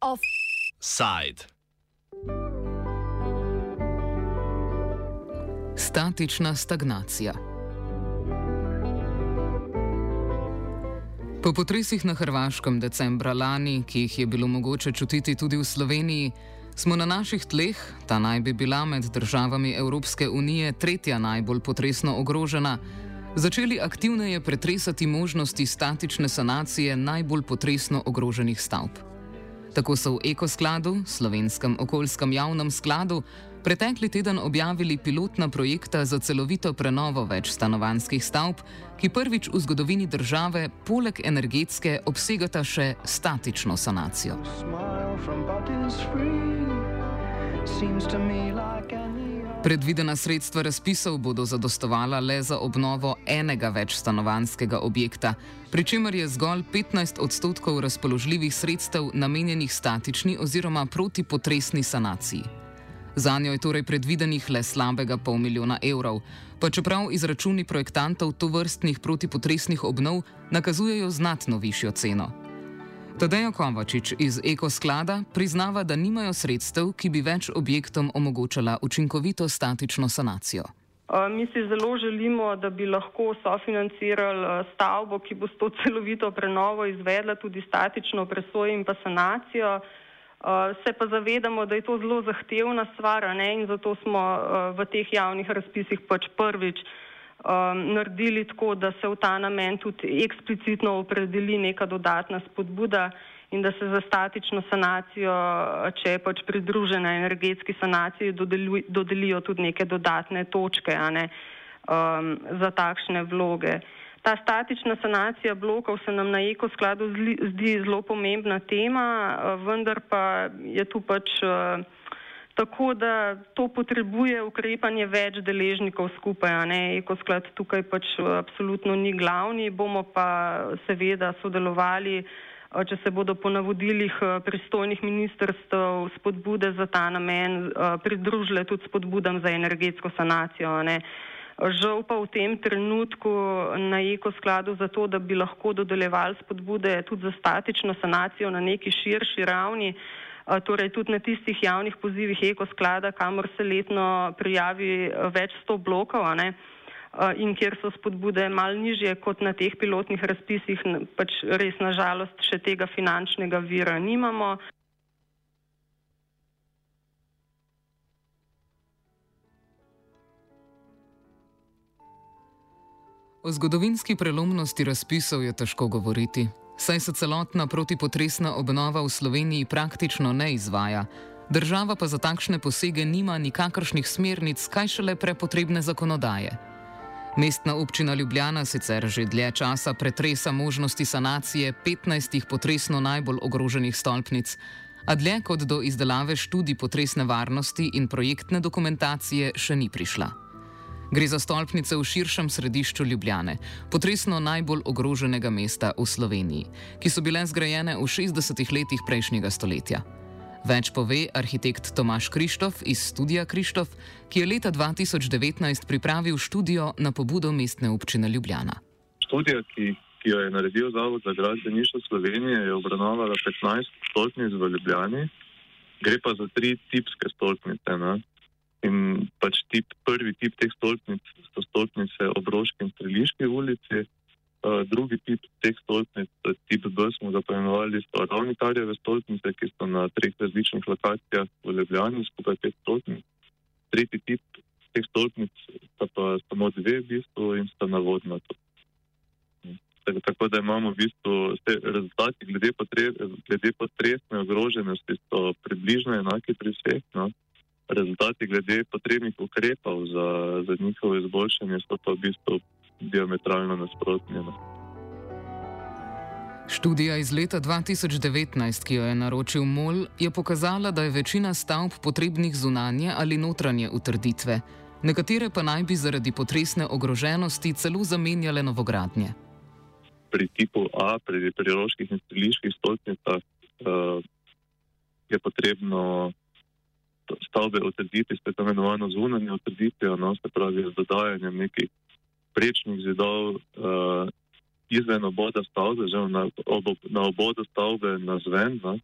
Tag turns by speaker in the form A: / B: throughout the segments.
A: Offside.
B: Statična stagnacija. Po potresih na Hrvaškem decembra lani, ki jih je bilo mogoče čutiti tudi v Sloveniji, smo na naših tleh, ta naj bi bila med državami Evropske unije tretja najbolj potresno ogrožena, začeli aktivneje pretresati možnosti statične sanacije najbolj potresno ogroženih stavb. Tako so v Ekoskladu, slovenskem okoljskem javnem skladu, pretekli teden objavili pilotna projekta za celovito prenovo več stanovanskih stavb, ki prvič v zgodovini države poleg energetske obsegata še statično sanacijo. Predvidena sredstva razpisov bodo zadostovala le za obnovo enega večstanovanskega objekta, pri čemer je zgolj 15 odstotkov razpoložljivih sredstev namenjenih statični oziroma protipotresni sanaciji. Za njo je torej predvidenih le slabega pol milijona evrov, pa čeprav izračuni projektantov to vrstnih protipotresnih obnov nakazujejo znatno višjo ceno. Tadejo Kovačič iz Ekosklada priznava, da nimajo sredstev, ki bi več objektom omogočala učinkovito statično sanacijo.
C: Mi si zelo želimo, da bi lahko sofinancirali stavbo, ki bo s to celovito prenovo izvedla tudi statično presojo in pa sanacijo. Se pa zavedamo, da je to zelo zahtevna stvar ne? in zato smo v teh javnih razpisih pač prvič naredili tako, da se v ta namen tudi eksplicitno opredeli neka dodatna spodbuda in da se za statično sanacijo, če je pač pridružena energetski sanaciji, dodelijo tudi neke dodatne točke ne? za takšne vloge. Ta statična sanacija blokov se nam na ekoskladu zdi zelo pomembna tema, vendar pa je tu pač tako, da to potrebuje ukrepanje več deležnikov skupaj. Ekosklad tukaj pač absolutno ni glavni, bomo pa seveda sodelovali, če se bodo po navodilih pristojnih ministrstv spodbude za ta namen pridružile tudi spodbudam za energetsko sanacijo. Žal pa v tem trenutku na ekoskladu za to, da bi lahko dodeljevali spodbude tudi za statično sanacijo na neki širši ravni, torej tudi na tistih javnih pozivih ekosklada, kamor se letno prijavi več sto blokov ne, in kjer so spodbude mal nižje kot na teh pilotnih razpisih, pač res nažalost še tega finančnega vira nimamo.
B: O zgodovinski prelomnosti razpisov je težko govoriti, saj se celotna protipotresna obnova v Sloveniji praktično ne izvaja, država pa za takšne posege nima nikakršnih smernic, kaj šele prepotrebne zakonodaje. Mestna občina Ljubljana sicer že dlje časa pretresa možnosti sanacije 15 potresno najbolj ogroženih stolpnic, a dlje kot do izdelave študij potresne varnosti in projektne dokumentacije še ni prišla. Gre za stolpnice v širšem središču Ljubljane, potresno najbolj ogroženega mesta v Sloveniji, ki so bile zgrajene v 60-ih letih prejšnjega stoletja. Več pove arhitekt Tomaš Krištof iz Studija Krištof, ki je leta 2019 pripravil študijo na pobudo mestne občine Ljubljana.
D: Študija, ki, ki jo je naredil Zavod za gradbeništvo Slovenije, je obravnavala 15 stolpnic v Ljubljani, gre pa za tri tipske stolpnice. Ne? In pač tip, prvi tip teh stolpnic so stolpnice ob Roški in Streliški ulici, uh, drugi tip teh stolpnic, tip B, smo ga poimenovali, so ravnitarjeve stolpnice, ki so na treh različnih lokacijah v Ljubljani, skupaj pet stolpnic. Tretji tip teh stolpnic sta pa samo dve v bistvu in sta navodna. Tako da imamo v bistvu rezultati glede, potre, glede potresne ogroženosti, so približno enaki pri vseh. No? Rezultati glede potrebnih ukrepov za, za njihovo izboljšanje so pa v bistvu diametralno nasprotni. No.
B: Študija iz leta 2019, ki jo je naročil MOL, je pokazala, da je večina stavb potrebnih zunanje ali notranje utrditve, nekatere pa naj bi zaradi potresne ogroženosti celo zamenjale novogradnje.
D: Pri tipu A, pri priroških in streliških stolpnicah, uh, je potrebno stavbe utrditi s tako imenovano zunanjo utrditvijo, no, se pravi z dodajanjem nekih prečnih zidov uh, izven oboda stavbe, že na, ob, na obodu stavbe na zven. Ne?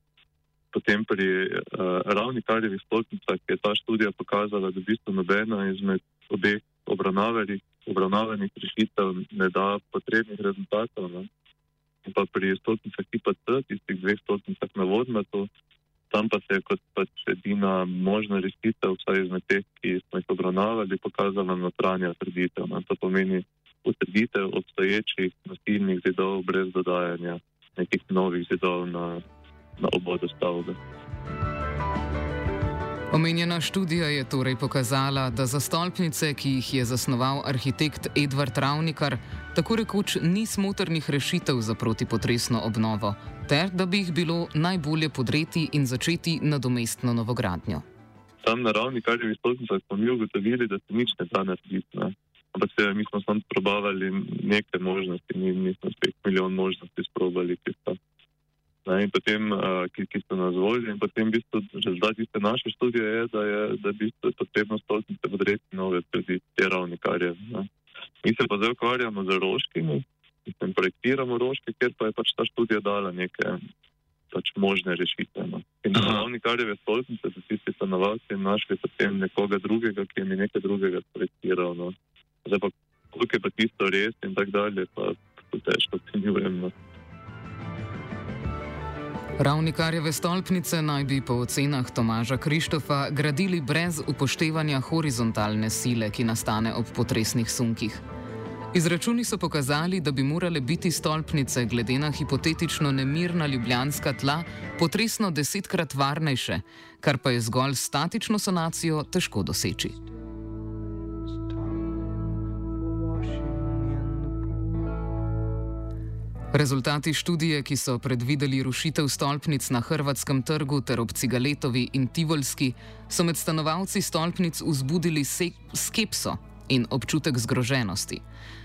D: Potem pri uh, ravni karjevih stolpnicah je ta študija pokazala, da v bistvu nobena izmed obeh obravnavanih rešitev ne da potrebnih rezultatov. Ne? In pa pri stolpnicah tipa C, tistih dveh stolpnicah na vodmetu, tam pa se je kot pač edina možna rešitev, vsaj izmed teh, ki smo jih obravnavali, pokazala notranja trditev. Ne? To pomeni utrditev obstoječih nosilnih zidov brez dodajanja nekih novih zidov na, na obodu stavbe.
B: Omenjena študija je torej pokazala, da za stolpnice, ki jih je zasnoval arhitekt Edvard Ravnikar, tako rekoč ni smotrnih rešitev za protipotresno obnovo, ter da bi jih bilo najbolje podreti in začeti nadomestno novogradnjo.
D: Tam na ravni karjevi stolpnicah smo mi ugotovili, da se nič ne da narediti. Ampak se, mi smo samo probavali nekaj možnosti, mi nismo spet milijon možnosti sprobali, ki so, ne, potem, uh, ki, ki so nas volili. In potem, v bistvu, rezultat tiste naše študije je, da je, da v bistvu je potrebno stolpnice podreti nove tudi te ravni karje. Ne. Mi se pa zdaj ukvarjamo z roškimi, in projektiramo roške, ker pa je pač ta študija dala neke pač možne rešitve. No. In ravni karjeve stolpnice so tisti stanovalci našli potem nekoga drugega, ki je mi nekaj drugega projektiral. No. Zdaj pa, koliko je pa tisto res in tako dalje, pa težko ocenjujem. No.
B: Ravnikarjeve stolpnice naj bi po ocenah Tomaža Krištofa gradili brez upoštevanja horizontalne sile, ki nastane ob potresnih sunkih. Izračuni so pokazali, da bi morale biti stolpnice, glede na hipotetično nemirna ljubljanska tla, potresno desetkrat varnejše, kar pa je zgolj statično sanacijo težko doseči. Rezultati študije, ki so predvideli rušitev stolpnic na hrvatskem trgu ter ob Cigaletovi in Tivolski, so med stanovalci stolpnic vzbudili skepso in občutek zgroženosti.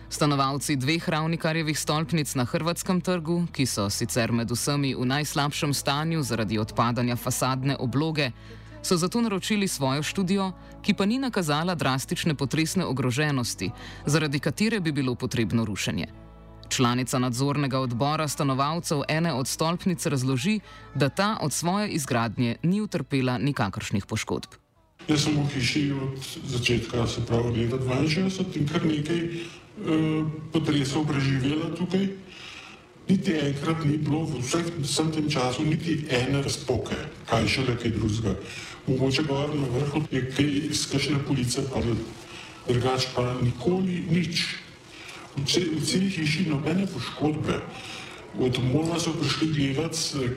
B: Stanovalci dveh ravnikarjevih stolpnic na hrvatskem trgu, ki so sicer med vsemi v najslabšem stanju zaradi odpadanja fasadne obloge, so zato naročili svojo študijo, ki pa ni nakazala drastične potresne ogroženosti, zaradi katere bi bilo potrebno rušenje. Članica nadzornega odbora stanovalcev ene od stolpnic razloži, da ta od svoje izgradnje ni utrpela nikakršnih poškodb.
A: Jaz sem v hiši od začetka, se pravi, leta 62 in kar nekaj eh, potresov preživela tukaj. Niti enkrat ni bilo v vsem tem času niti ene razpoke, kaj še le kaj drugega. Mogoče gor na vrhu je kaj iz kakšne police, pa drugače pa nikoli nič v celi hiši nobene poškodbe. Od Mola so prišli gledati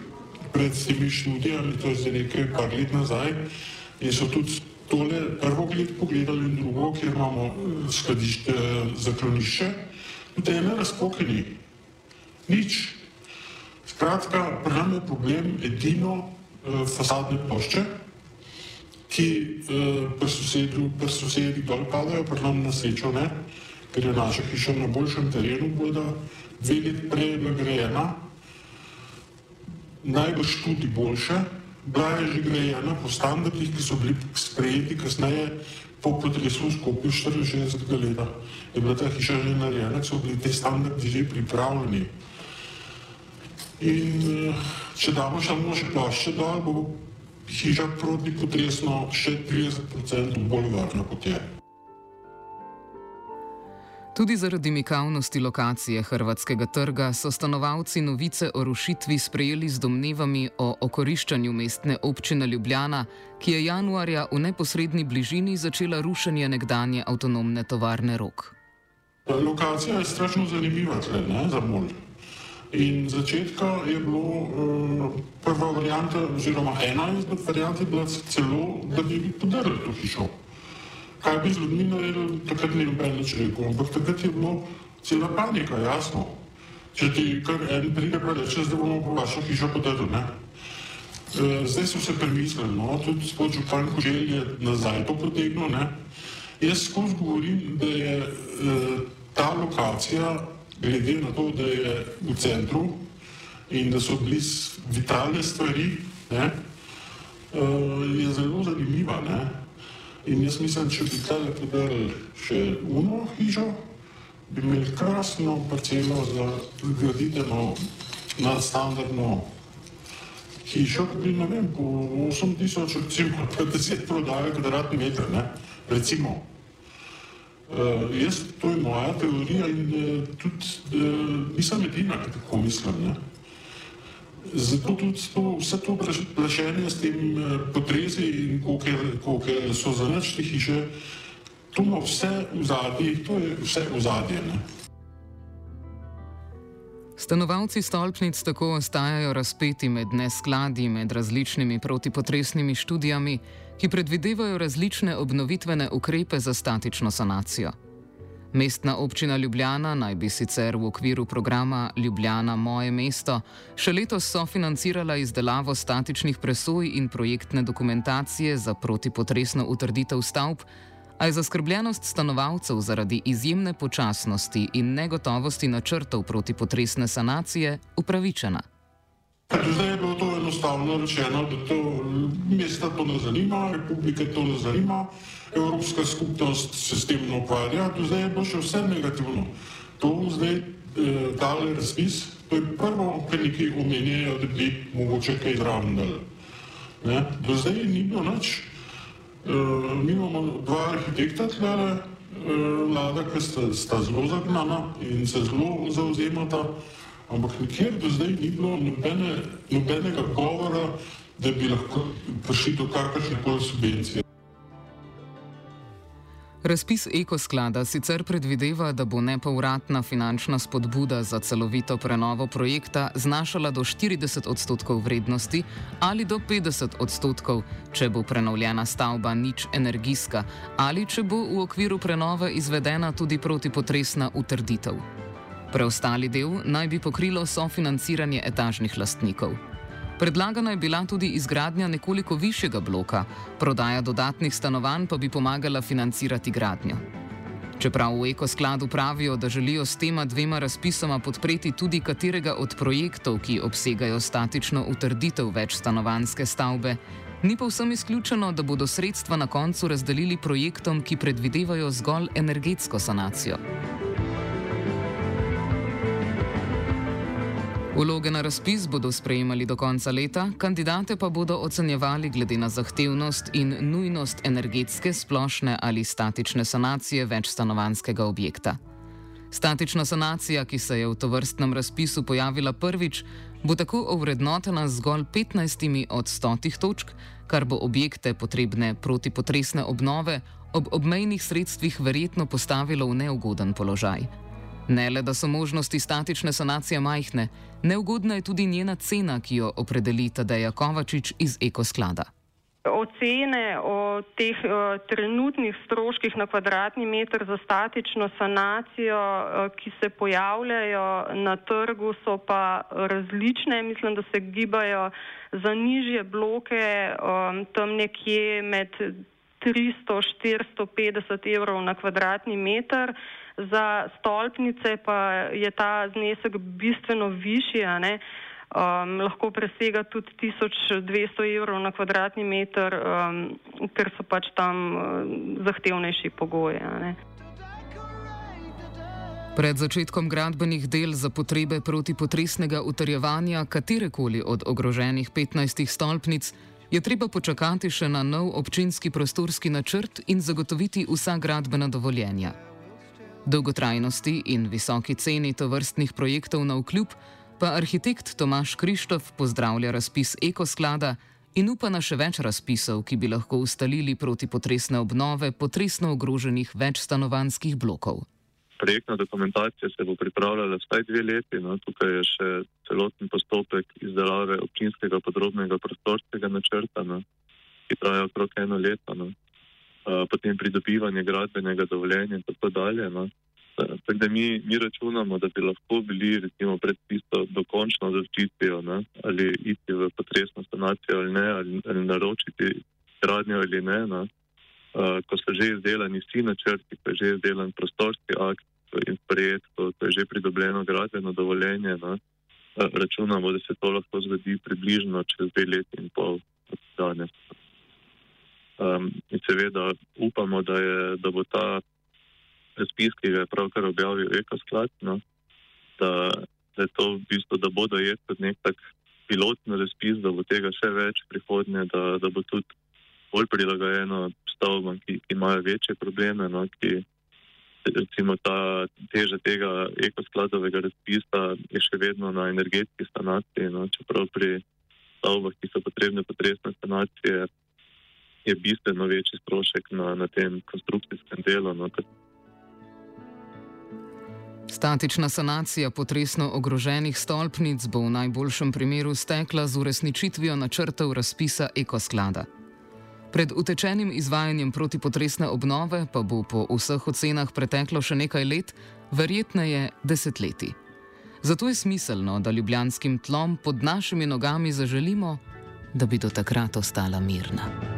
A: pred temi študijami, to je zdaj nekaj par let nazaj, in so tudi tole prvo gled pogledali in drugo, kjer imamo eh, skladišče, zaklonišče, tudi ene razpoke ni. Nič. Skratka, pri nam je problem edino uh, fasadne plošče, ki uh, pri sosedih dol padajo, pri nam na srečo ne. Uh, ker je naša hiša na boljšem terenu, bo da dve leti prej bila grejena, najbrž tudi boljše, bila je že grejena po standardih, ki so bili sprejeti kasneje po potresu v Skopju 64 leta. Je bila ta hiša že narejena, so bili te standardi že pripravljeni. In če damo samo še plošče dol, bo hiša proti potresno še 30% bolj varna kot je.
B: Tudi zaradi mikavnosti lokacije hrvatskega trga so stanovalci novice o rušitvi sprejeli z domnevami o okoriščanju mestne občine Ljubljana, ki je januarja v neposrednji bližini začela rušenje nekdanje avtonomne tovarne Rok.
A: Lokacija je strašno zanimiva, tle, ne, za mol. In začetka je bilo uh, prva varianta, oziroma ena izmed variant je bila celo, da bi podarili to hišo kaj bi z ljudmi naredili, takrat ni noben več rekel. Ampak takrat je bilo cela panika, jasno. Če ti kar en pride pa reče, zdaj bomo po vašo hišo podarili, ne. E, zdaj so se premislili, no, tudi spod župan Koželj je nazaj to potegnil, ne. Jaz skozi govorim, da je e, ta lokacija, glede na to, da je v centru in da so bliz vitalne stvari, ne, e, je zelo zanimiva, ne. In jaz mislim, če bi tukaj podarili še uno hišo, bi imeli krasno parcelo za graditeno nadstandardno hišo, ki bi, ne vem, po 8000, recimo, 50 prodajo kvadratni meter, ne, recimo. Uh, jaz, to je moja teorija in uh, tudi uh, nisem edina, ki tako mislim. Ne. Zato tudi to, vse to plašenje s tem uh, potrezi in koliko so za noč te hiše, to ima vse v zadnji, to je vse v zadnje.
B: Stanovalci stolpnic tako ostajajo razpeti med neskladji med različnimi protipotresnimi študijami, ki predvidevajo različne obnovitvene ukrepe za statično sanacijo. Mestna občina Ljubljana naj bi sicer v okviru programa Ljubljana Moje mesto še letos sofinancirala izdelavo statičnih presoj in projektne dokumentacije za protipotresno utrditev stavb, a je zaskrbljenost stanovalcev zaradi izjemne počasnosti in negotovosti načrtov protipotresne sanacije upravičena.
A: Zdaj je bilo to enostavno rečeno, da to mesta to ne zanima, republike to ne zanima, Evropska skupnost se s tem ne ukvarja, do zdaj je bilo še vse negativno. To zdaj eh, dale razpis, to je prvo, kar nekaj omenjajo, da bi mogoče kaj zraven dali. Do zdaj ni bilo nič. Uh, mi imamo dva arhitekta, tlele, uh, vlada, ki sta, sta zelo zagnana in se zelo zauzemata, ampak nikjer do zdaj ni bilo nobene, nobenega govora, da bi lahko prišli do kakršne koli subvencije.
B: Razpis ekosklada sicer predvideva, da bo nepovratna finančna spodbuda za celovito prenovo projekta znašala do 40 odstotkov vrednosti ali do 50 odstotkov, če bo prenovljena stavba nič energijska ali če bo v okviru prenove izvedena tudi protipotresna utrditev. Preostali del naj bi pokrilo sofinanciranje etažnih lastnikov. Predlagana je bila tudi izgradnja nekoliko višjega bloka, prodaja dodatnih stanovanj pa bi pomagala financirati gradnjo. Čeprav v ekoskladu pravijo, da želijo s tema dvema razpisoma podpreti tudi katerega od projektov, ki obsegajo statično utrditev večstanovanske stavbe, ni pa vsem izključeno, da bodo sredstva na koncu razdelili projektom, ki predvidevajo zgolj energetsko sanacijo. Vloge na razpis bodo sprejemali do konca leta, kandidate pa bodo ocenjevali glede na zahtevnost in nujnost energetske, splošne ali statične sanacije večstanovanskega objekta. Statična sanacija, ki se je v tovrstnem razpisu pojavila prvič, bo tako ovrednotena zgolj 15 od 100 točk, kar bo objekte potrebne protipotresne obnove ob obmejnih sredstvih verjetno postavilo v neugoden položaj. Ne le, da so možnosti statične sanacije majhne, neugodna je tudi njena cena, ki jo opredeli Tadeja Kovačič iz Ekosklada.
C: Ocene o teh uh, trenutnih stroških na kvadratni meter za statično sanacijo, uh, ki se pojavljajo na trgu, so pa različne. Mislim, da se gibajo za nižje bloke um, tam nekje med 300-450 evrov na kvadratni meter. Za stolpnice pa je ta znesek bistveno višji, um, lahko presega tudi 1200 evrov na kvadratni meter, um, ker so pač tam uh, zahtevnejši pogoji.
B: Pred začetkom gradbenih del za potrebe protipotresnega utrjevanja katerekoli od ogroženih 15 stolpnic je treba počakati še na nov občinski prostorski načrt in zagotoviti vsa gradbena dovoljenja. Dolgotrajnosti in visoki ceni tovrstnih projektov na vkljub, pa arhitekt Tomaš Krištof pozdravlja razpis ekosklada in upa na še več razpisov, ki bi lahko ustalili protipotresne obnove potresno ogroženih večstanovanskih blokov.
D: Projektna dokumentacija se bo pripravljala vsaj dve leti, no, tukaj je še celoten postopek izdelave občinskega podrobnega prostorskega načrta, no, ki traja okrog eno leto. No potem pridobivanje gradbenega dovoljenja in tako dalje. No. Tako da mi, mi računamo, da bi lahko bili recimo pred tisto dokončno zaščitijo, ne, ali iti v potresno sanacijo ali ne, ali, ali naročiti gradnjo ali ne. no. Uh, ko so že izdelani vsi načrti, ko je že izdelan prostorski akt in sprejet, ko, ko je že pridobljeno gradbeno dovoljenje, no, uh, računamo, da se to lahko zgodi približno čez dve leti in pol od danes. Um, in seveda upamo, da, je, da bo ta razpis, ki ga je pravkar objavil Ekosklad, no, da, da v bistvu, da bo dojet kot nek tak pilotni razpis, da bo tega še več prihodnje, da, da bo tudi bolj prilagojeno stavbam, ki, ki imajo večje probleme, no, ki recimo ta teža tega ekoskladovega razpisa je še vedno na energetski sanaciji, no, čeprav pri stavbah, ki so potrebne potresne sanacije, je bistveno večji strošek na, na tem konstrukcijskem delu. No,
B: Statična sanacija potresno ogroženih stolpnic bo v najboljšem primeru stekla z uresničitvijo načrtov razpisa ekosklada. Pred utečenim izvajanjem protipotresne obnove pa bo po vseh ocenah preteklo še nekaj let, verjetneje desetletji. Zato je smiselno, da ljubljanskim tlom pod našimi nogami zaželimo, da bi do takrat ostala mirna.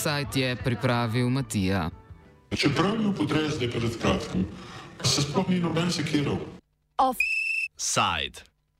B: Offside je pripravil Matija.
A: Čeprav je bil potres zdaj pred kratkim, se sploh ni noben sekiral.
E: Offside.